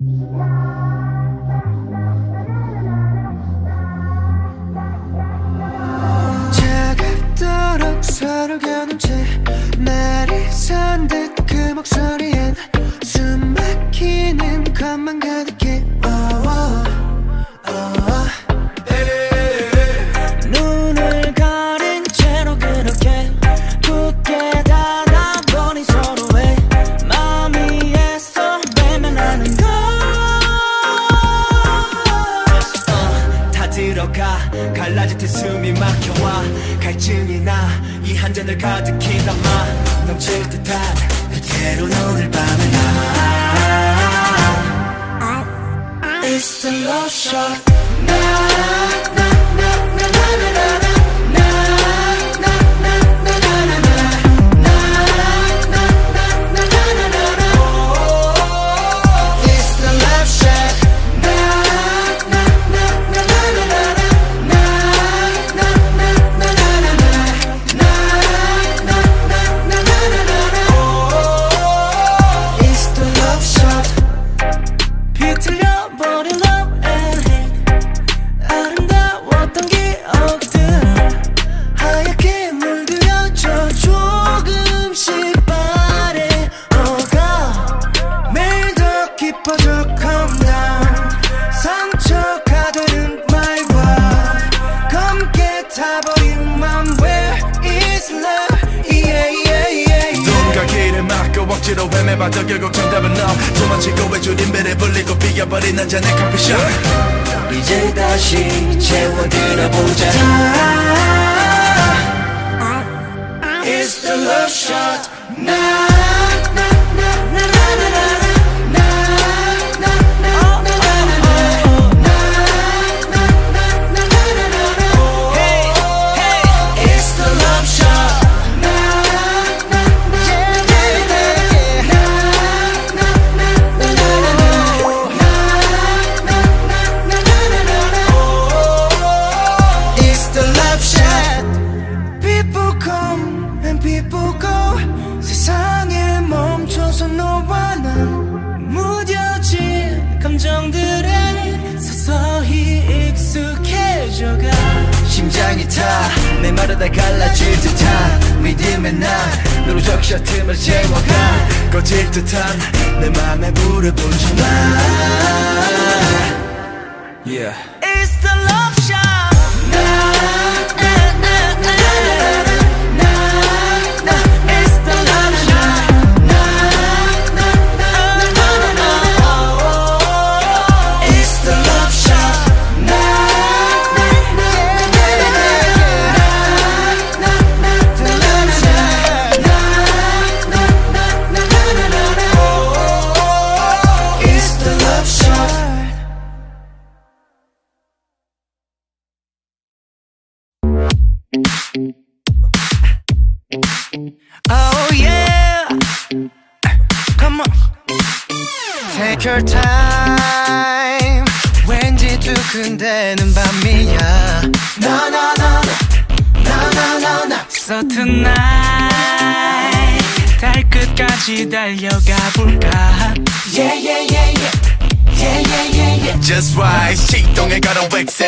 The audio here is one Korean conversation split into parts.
Yeah. 헤매봐도 결국 정답은 너. 도망치고 외줄인 배를 불리고 비겨버린 한 잔의 커피숍. 이제 다시 채워들어보자. It's the love shot 갈라질 듯한 믿음의 난 너로 적셔 틈을 채워가 꺼질 듯한 내 맘에 불을 붙여놔 Yeah. It's the love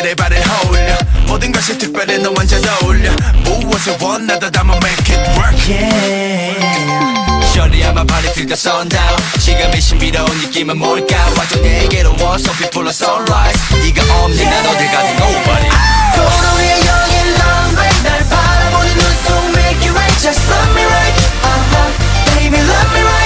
걸어 웩셀에 발을 홀려 모든 것이 특별해 너 완전 어울려 무엇을 원하다 담아 make it work Yeah Shorty I'm about to feel the sundown 지금의 신비로운 느낌은 뭘까 완전 내게로 와서 people are sunrise 네가 없는 난 어딜 가도 nobody 도로에 여기 long way 날 바라보는 눈속 make you right Just love me right uh-huh. Baby love me right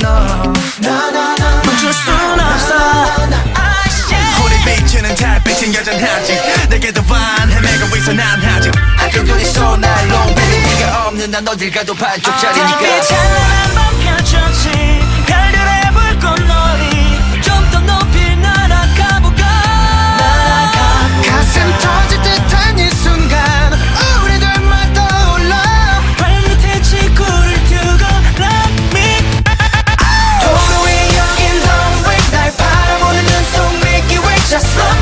은하수를 건너. 나나나 멈출 순 없어. 우리 비치는 달빛은 여전하지. 내게도 반 헤매고 있어 난 아직 아껴 눈이 쏘날 baby. 네가 없는 난 어딜 가도 반쪽짜리니까. 빛 찬란한 밤 펼쳐진 별들의 불꽃놀이 Just love.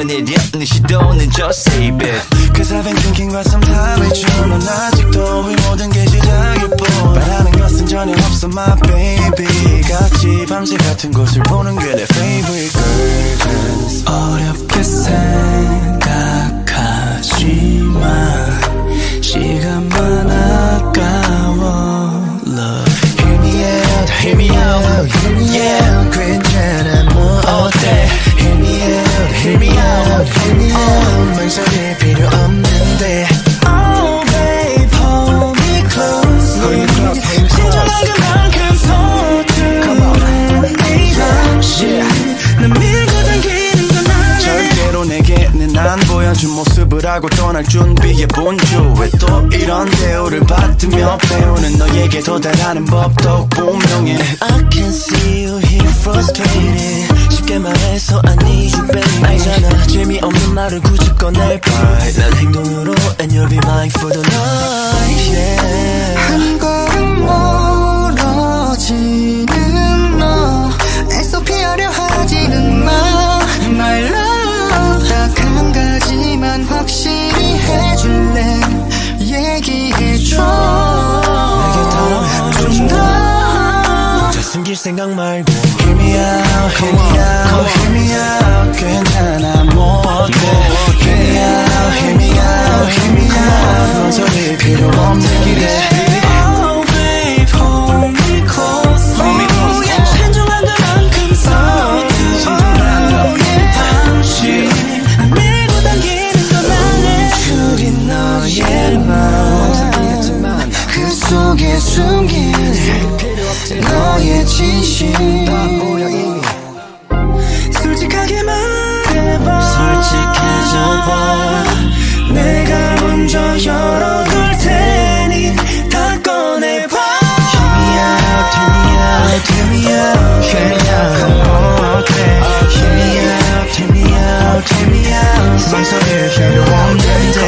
이런 일이 없는 시도는 just save it Cause I've been drinking for some time with you 넌 아직도 이 모든 게 시작일 뿐 바라는 것은 전혀 없어 my baby 같이 밤새 같은 곳을 보는 게 내 favorite girl dance 어렵게 생각하지만 도달하는 법도 분명해. 숨긴 너의 진심 솔직하게 말해봐 솔직해져봐 내가 먼저 열어둘 테니 다 꺼내봐 Hear me out, hear me out, hear me out, hear me out Come on, okay Hear me out, hear me out, hear me out 맘 소리를 들려온다는데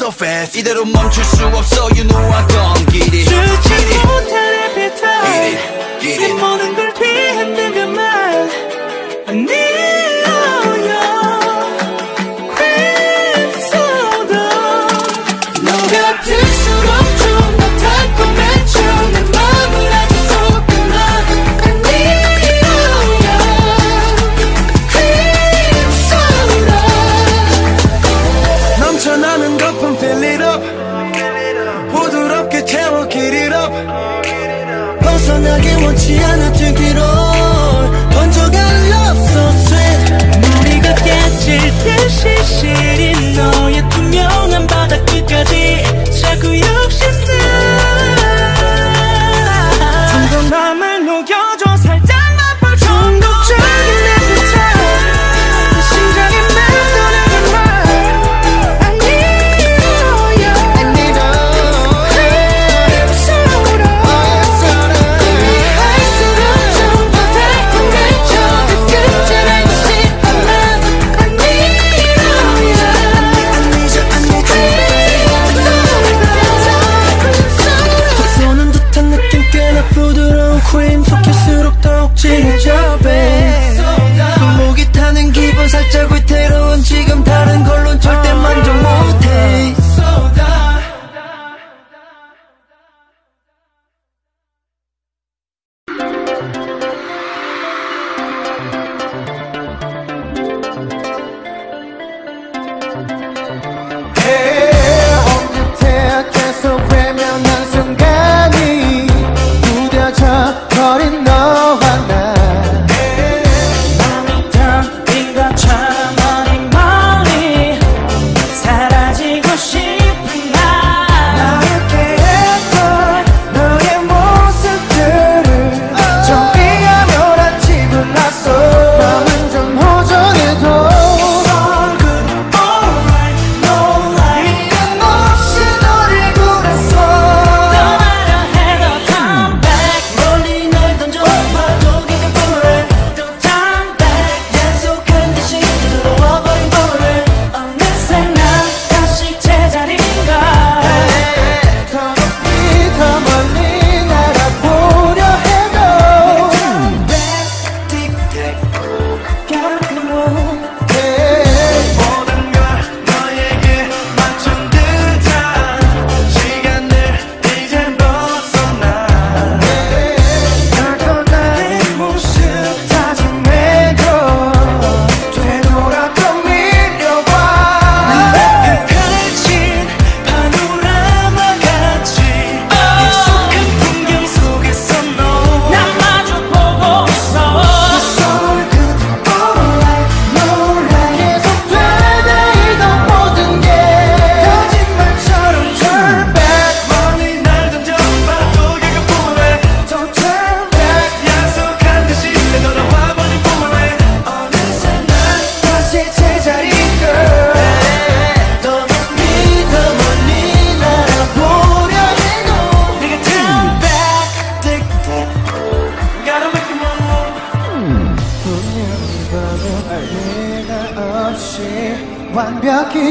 so fast. 이대로 멈출 수 없어.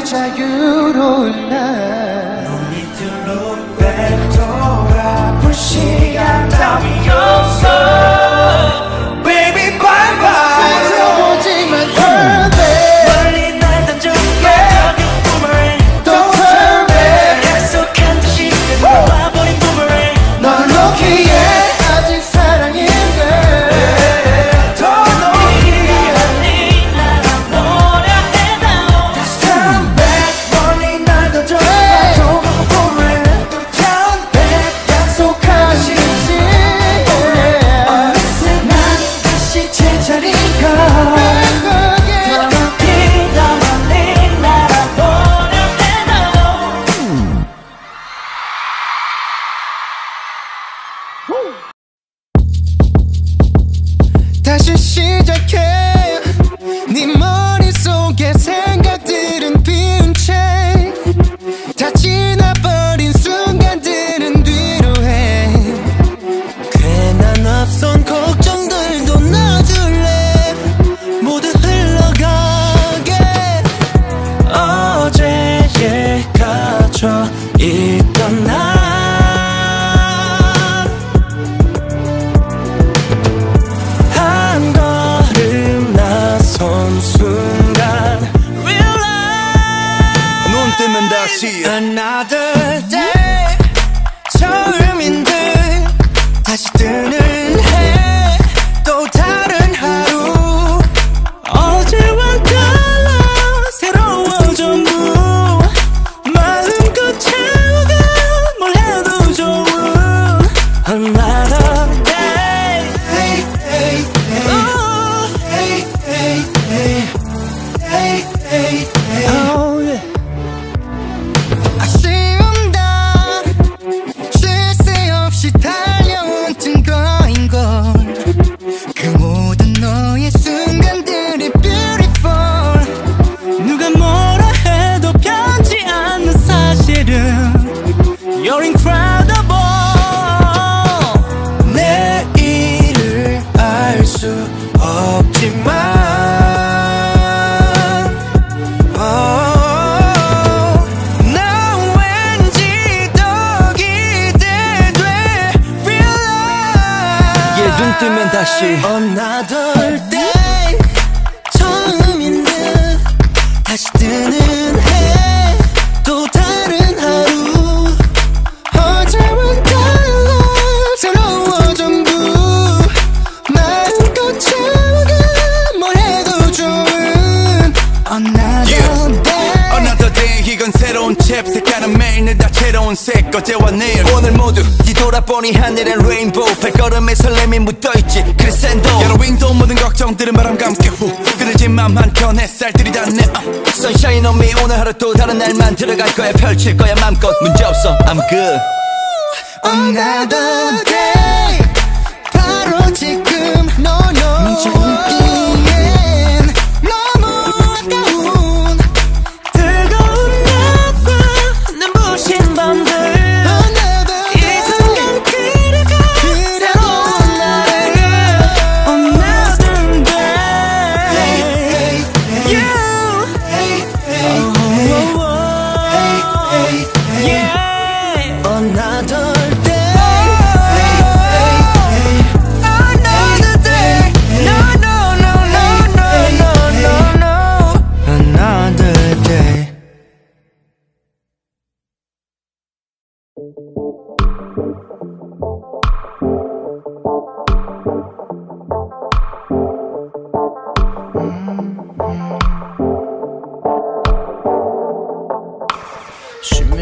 Jaguar. 걸음에 설렘이 묻어있지. crescendo 열어 window 모든 걱정들은 바람에게 후. 그늘진 맘 한켠 햇살들이 닿네. uh. Sunshine on me. 오늘 하루 또 다른 날 만들어갈 거야. 펼칠 거야 맘껏. 문제없어. I'm good. Day by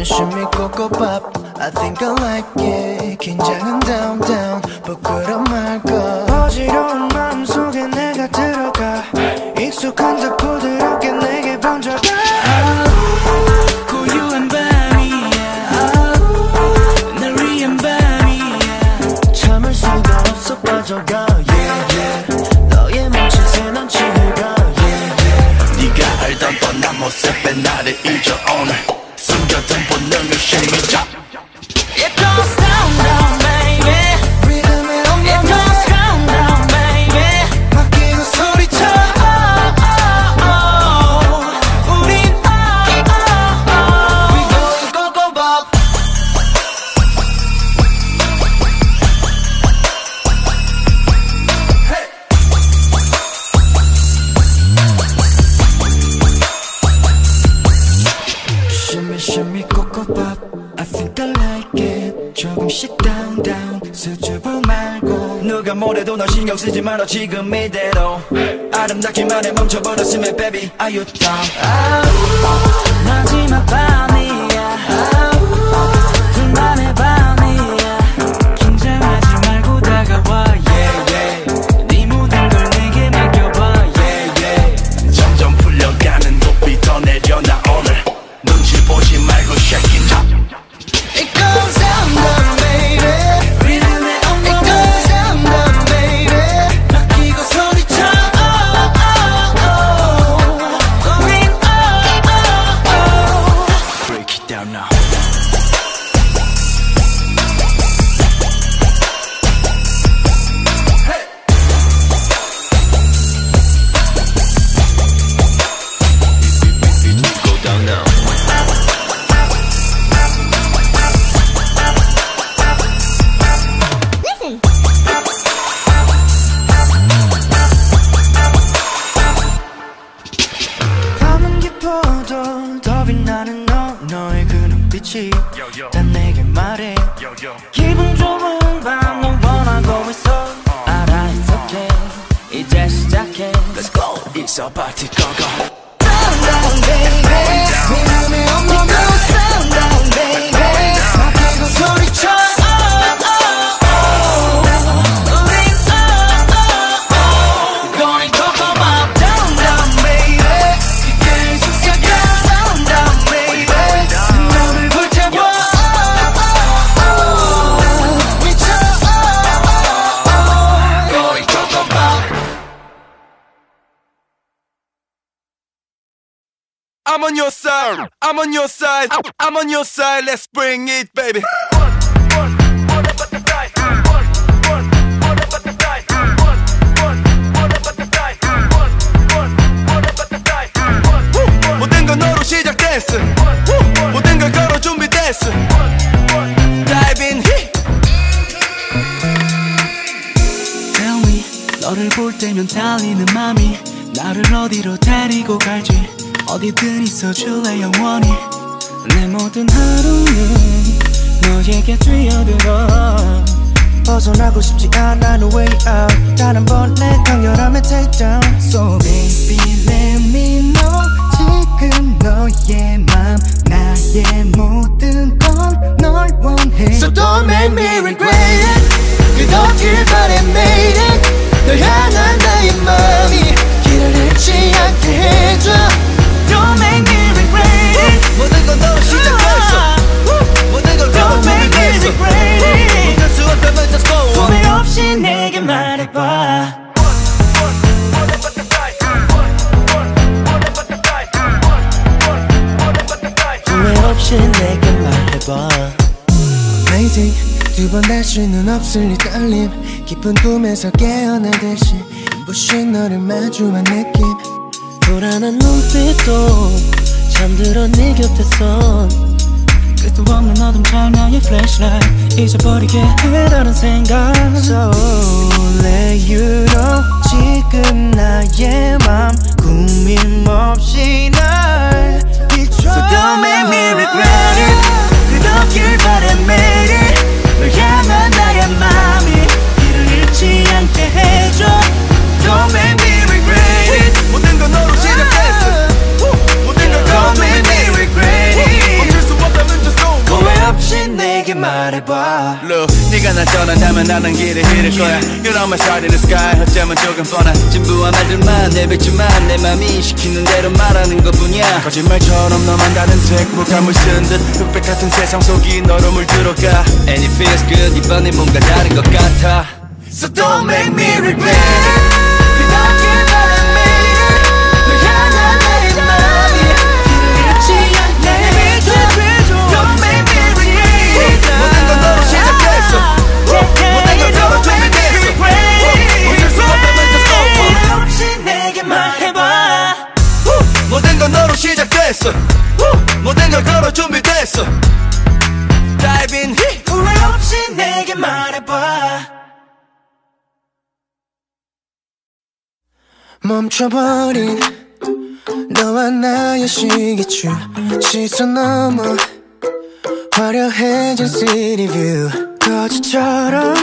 Shimmy shimmy coco pop. I think I like it. 긴장은 down down 부끄러 말고 어지러운 마음속에 내가 들어가. 익숙한 듯 부드럽게 내게 번져가. 빠져가. 나를 잊어 오늘 쓰지 말아 지금 이대로. 아름답기만 해 멈춰버렸으면 baby are you down? 마지막 밤 it baby. Dive in 너를 볼 때면 달리는 맘이 나를 어디로 데리고 갈지 어디든 있어줄래 영원히? 내 모든 하루는 너에게 뛰어들어 벗어나고 싶지 않아 no way out 다른 번내 강렬함에 take down So baby let me know 지금 너의 맘 나의 모든 건 널 원해 So don't make me regret it 끝없길 바래 made it 널 향한 나의 맘이 길을 잃지 않게 해줘 Don't make me regret it 모든 건 너로 시작했어 걸 Don't make me regret it. 못할 수 없다면 just go on. 후회 없이 내게 말해봐. 후회 없이 내게 말해봐. Amazing. 두번할 수는 없을 이 떨림. 깊은 꿈에서 깨어나듯이 눈부신 너를 마주한 느낌. 불안한 눈빛도 잠들어 네 곁에서 끝도 없는 어둠 장면의 flashlight. 잊어버리게 해라는 생각. So let you know 지금 나의 맘 꾸밈 없이 날 Look, 네가 날 떠난다면 나는 길을 잃을 거야. You're on my side in the sky. 어쩌면 조금 뻔한 진부한 말들만 내뱉지만 내 맘이 시키는 대로 말하는 것뿐이야. 거짓말처럼 너만 다른 색 물감을 쓴듯 흑백 같은 세상 속이 너로 물들어가. And it feels good. 이번엔 뭔가 다른 것 같아. So don't make me regret. it 시작됐어. 모든 걸 걸어 준비됐어. Dive in 후회 없이 내게 말해봐. 멈춰버린 너와 나의 시계추. 시선 넘어 화려해진 view. 거지처럼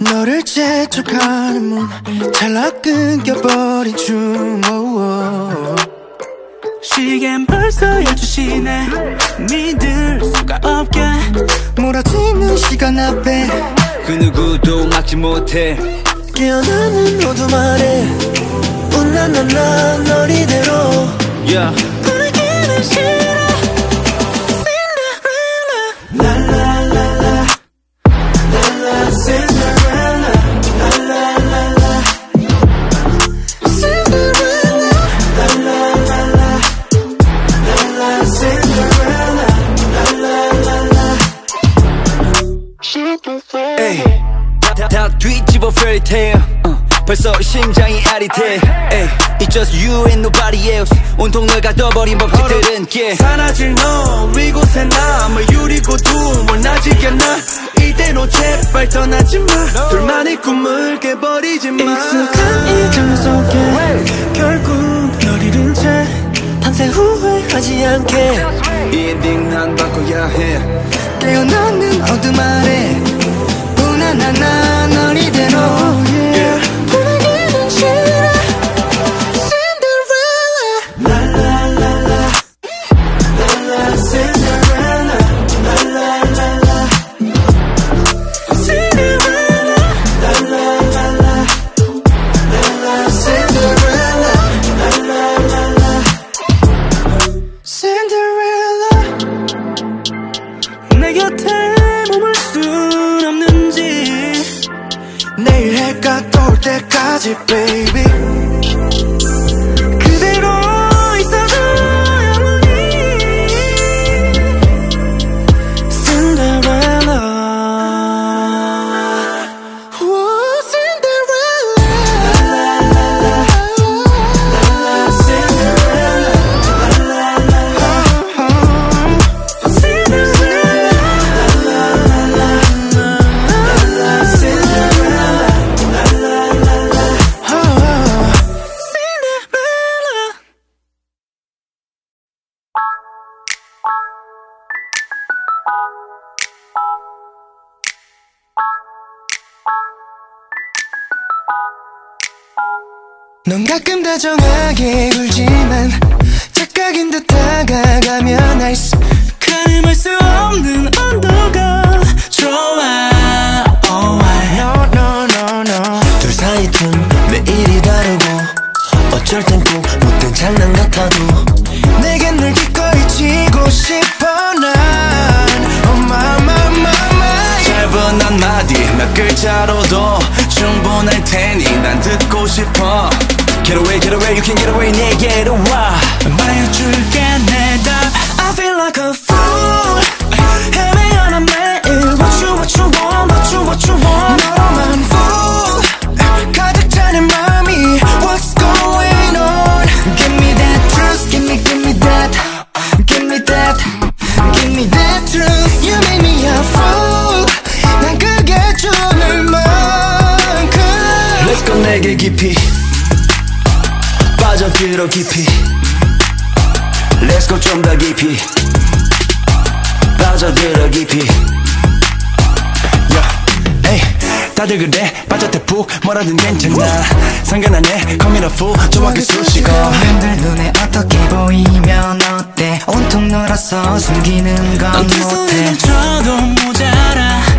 너를 재촉하는 문 찰나 끊겨버린 춤. Oh, oh. 시계는 벌써 12시네. 믿을 수가 없게. 몰아치는 시간 앞에. 그 누구도 막지 못해. 깨어나는 어둠 아래 운나나나 널 이대로. Yeah. 보내기는 싫어 벌써 심장이 아릿해 에이, It's just you and nobody else. 온통 널 가둬버린 법칙들은 게 사라질 너 이곳에 남을 유리고 두뭘 나지게 나. 이대로 제발 떠나지 마. 둘만의 꿈을 깨버리지 마. 익숙한 이 장면 속에 결국 널 잃은 채 밤새 후회하지 않게. 이 엔딩 난 바꿔야 해. 깨어나는 어둠 아래 우나나나 널 이대로 get away, you can get away 내게로 와 말해줄게 내답 I feel like a fool. 헤매하나 매일. What you, what you want, what you, what you want. 너로만 fool. 가득 차는 마음이. What's going on. Give me that truth, give me, give me that. Give me that, give me that truth. You made me a fool. 난 그게 주는 만큼. Let's go 내게 깊이. 빠져들어 깊이. Let's go 좀 더 깊이. 빠져들어 깊이. 다들 그래? 빠졌대 푹. 뭐라든 괜찮아. 상관 안해 coming up full 정확히 수식어 남들 눈에 어떻게 보이면 어때? 온통 놀아서 숨기는 건 못해 어떤 소리를 쳐도 모자라.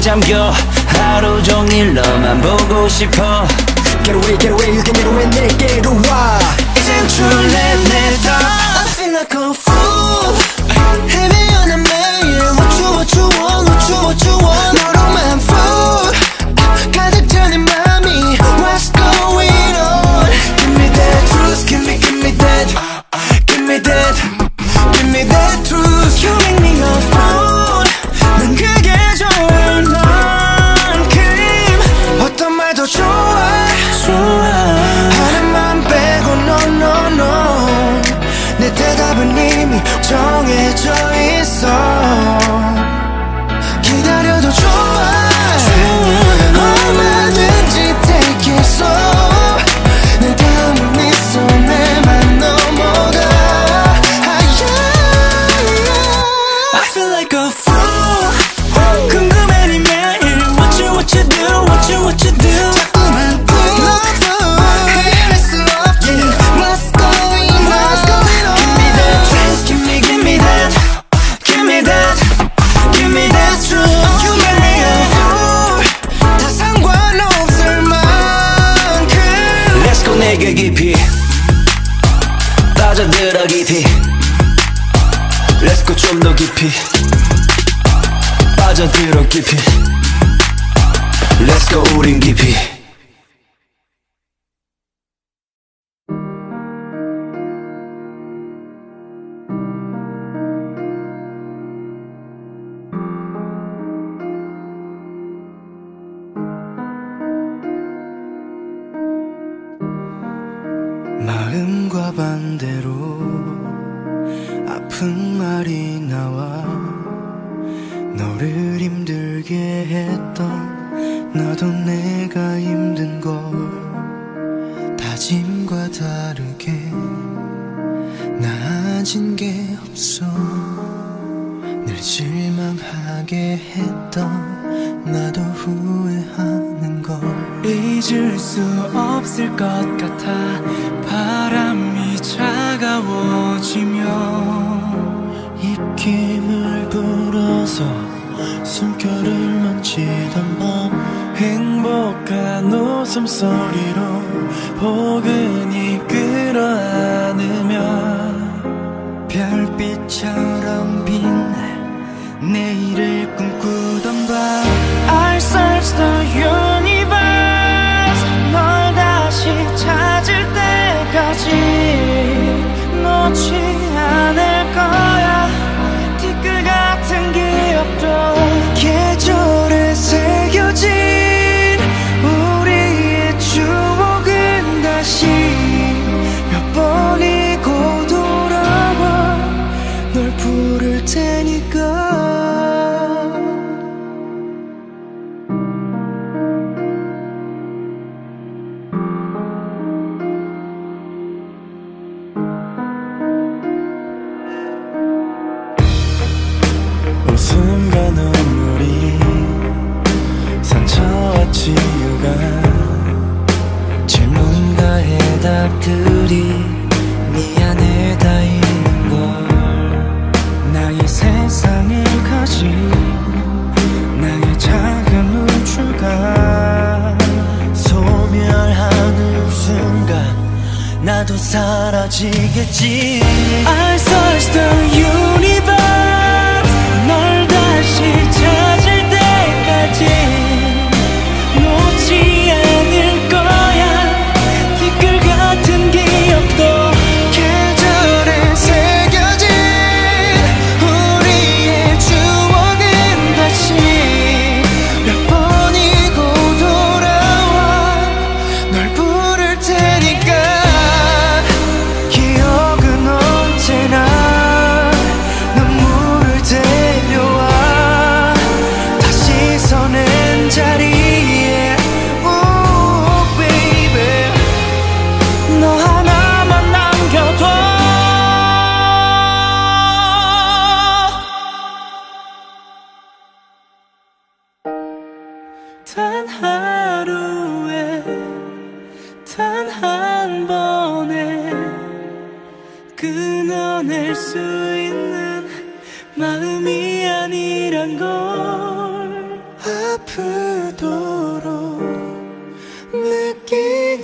거에 잠겨 하루 종일 너만 보고 싶어 Get away get away you can get away 내게로 와 이젠 줄래 내다 깊이. Let's go 우린 깊이. 마음과 반대로 아픈 말이 나와 너를 울게 했던 나도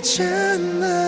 느끼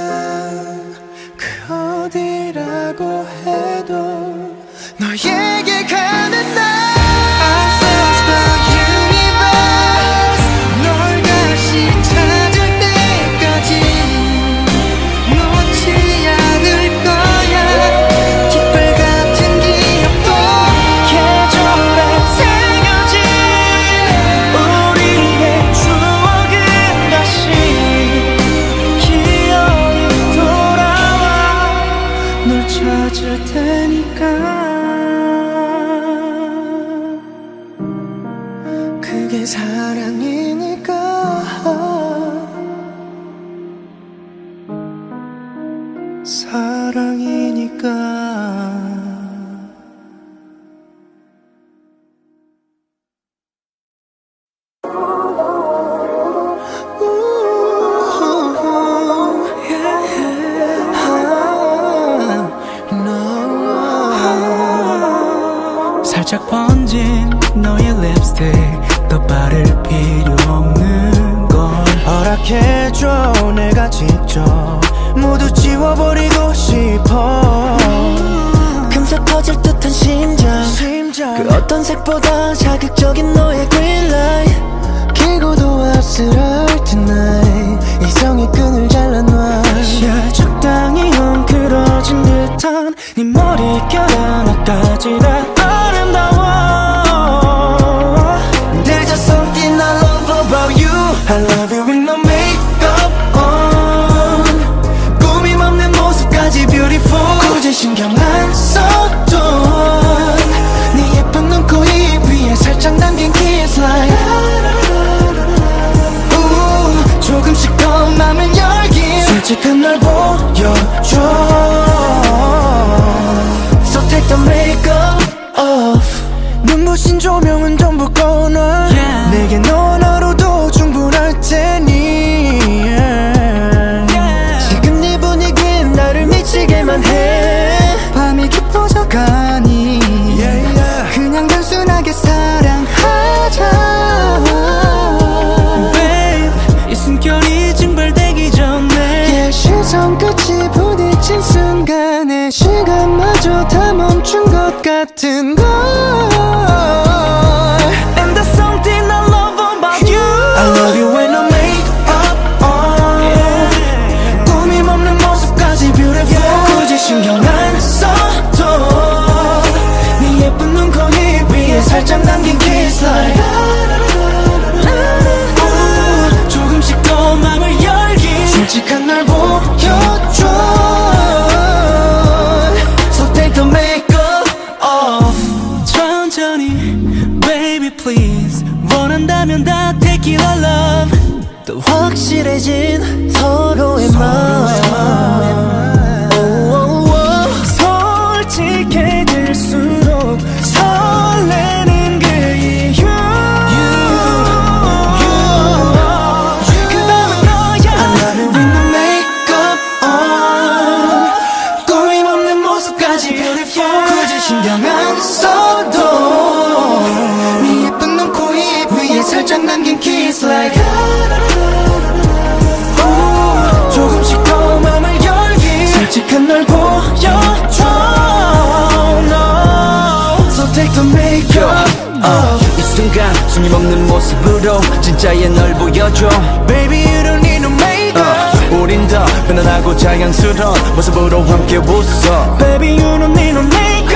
진짜의 널 보여줘 Baby you don't need no makeup 어, 우린 더 편안하고 자연스러운 모습으로 함께 웃어 Baby you don't need no makeup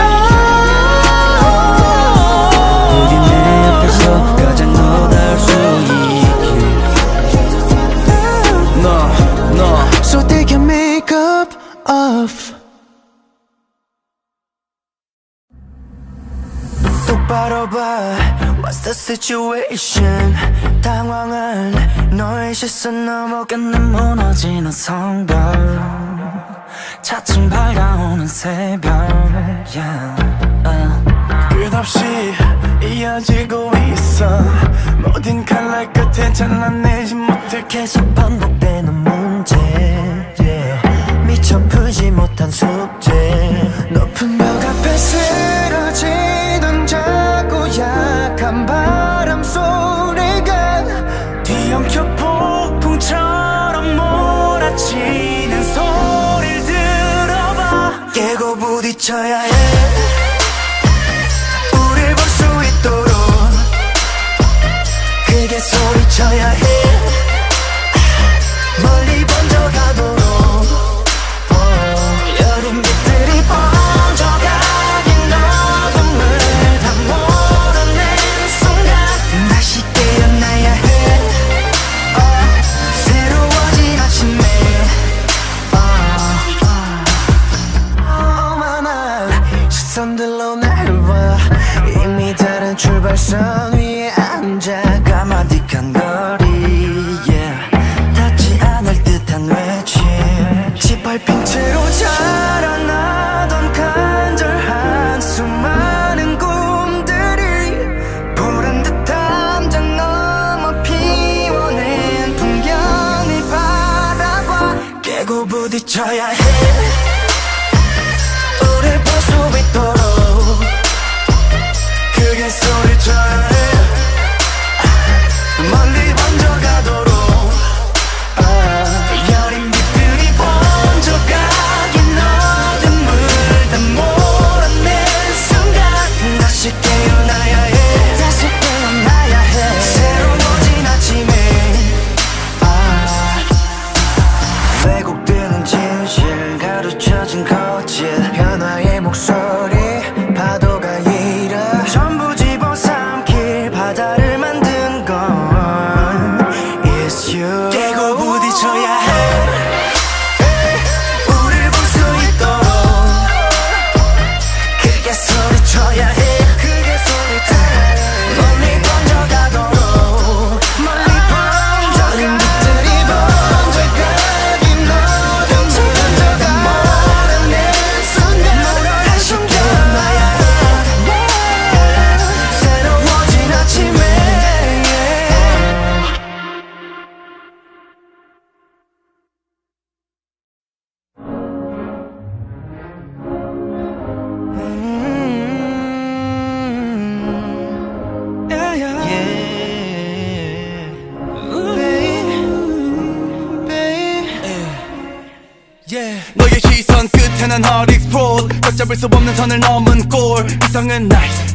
우리 내 앞에서 가장 너다울 수 있게 너, 너 So take your makeup off 똑바로 봐 What's the situation 시선 넘어가는 무너지는 성벽 차츰 밝아오는 새벽 yeah. uh. 끝없이 이어지고 있어 모든 칼날 끝에 잘라내지 못해 계속 반복되는 문제 yeah. 미처 풀지 못한 숙제 높은 벽 앞에 쓰 고 부딪혀야 해. 우릴 볼 수 있도록 크게 소리쳐야 해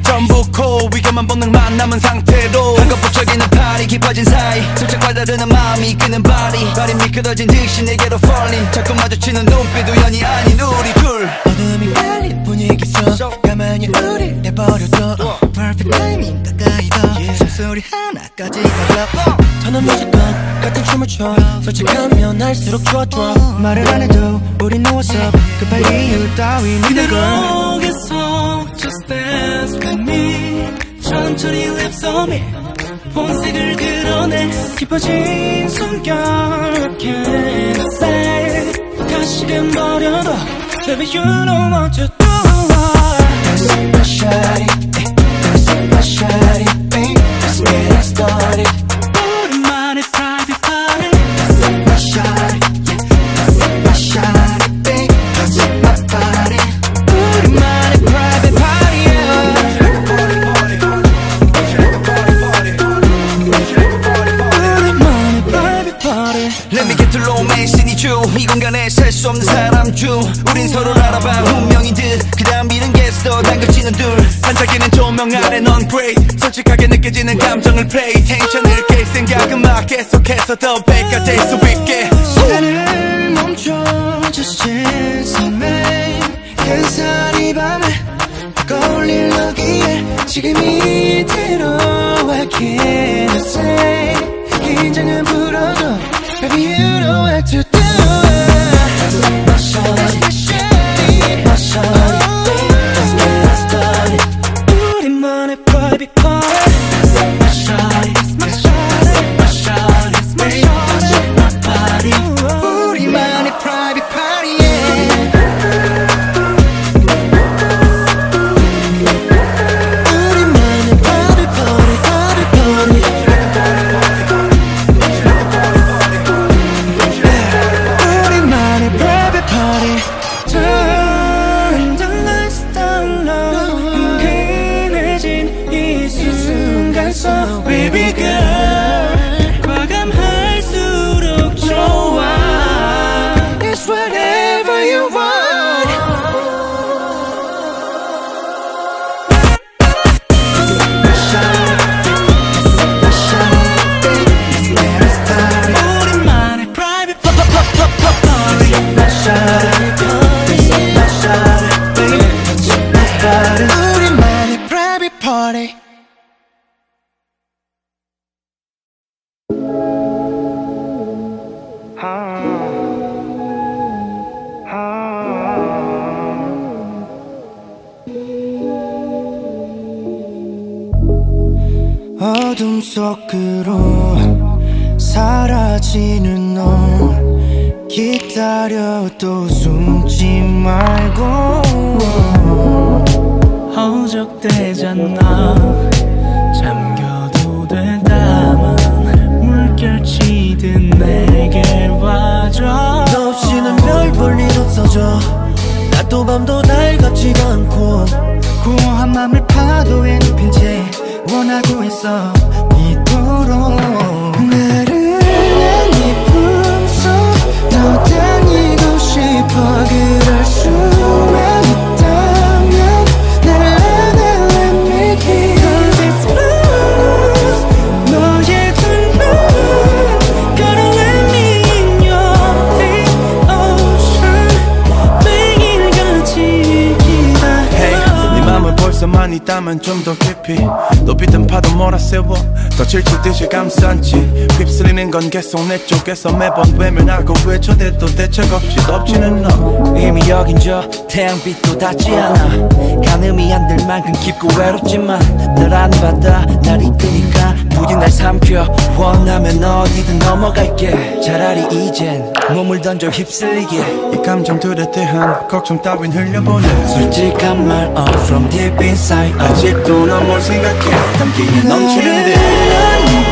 전부 cool 위험한 본능 만 남은 상태로 한것부적이는 팔이 깊어진 사이 슬쩍 받아드는 마음이 끄는 발이 발이 미끄러진 듯이 내게로 falling 자꾸 마주치는 눈빛 우연이 아닌 우리 둘 어둠이 깔린 분위기 속 가만히 우릴 내버려둬 Perfect timing 가까이 더 숨소리 하나까지 가봐 더는 뮤직건 같은 춤을 춰 솔직하면 할수록 좋아 좋아 말을 안 해도 우린 누웠어 급할 이유 따윈 그대로 dance with me 천천히 on me 본색을 드러내 깊어진 숨결 What can I say 다시금 버려도 Baby you know what to do My shawty, eh, that's my shawty, babe Let's get it started 수 없는 사람 중 우린 서로 알아봐. 운명인 듯그 다음 일은 게스터 당겨지는 둘. 반짝이는 조명 아래 넌 great 솔직하게 느껴지는 감정을 play. 텐션을 깰 생각은 막 계속해서 더 배가 될 수 있게. 시간을 멈춰 Just chance me 햇살이 밤에 거울릴 너기에 지금 이 대로 I can't say 긴장은 풀어줘. Baby you know what to do My shawty My 속으로 사라지는 너 기다려도 숨지 말고. 허적대잖아. 잠겨도 되다만 물결치듯 내게 와줘. 너 없이는 별 볼일 없어져. 낮도 밤도 날 같지가 않고. 공허한 맘을 파도에 눕힌 채 원하고 있어. 이토록 나른한 네 품속 더 다니고 싶어. 그럴 수 벌써만 있다면 좀 더 깊이 높이 든 파도 몰아세워. 더 질투듯이 감싼지 휩쓸리는 건 계속 내 쪽에서 매번 외면하고 외쳐대도 대책 없이 덮치는 너. 이미 여긴 저 태양빛도 닿지 않아. 가늠이 안 될 만큼 깊고 외롭지만 널 아는 바다 날 이끄니까 부디 날 삼켜. 원하면 어디든 넘어갈게. 차라리 이젠 몸을 던져 휩쓸리게. 이 감정들에 대한 걱정 따윈 흘려보내. 솔직한 말 all from deep inside 아직도 넌뭘 생각해? 담기에 넘치는데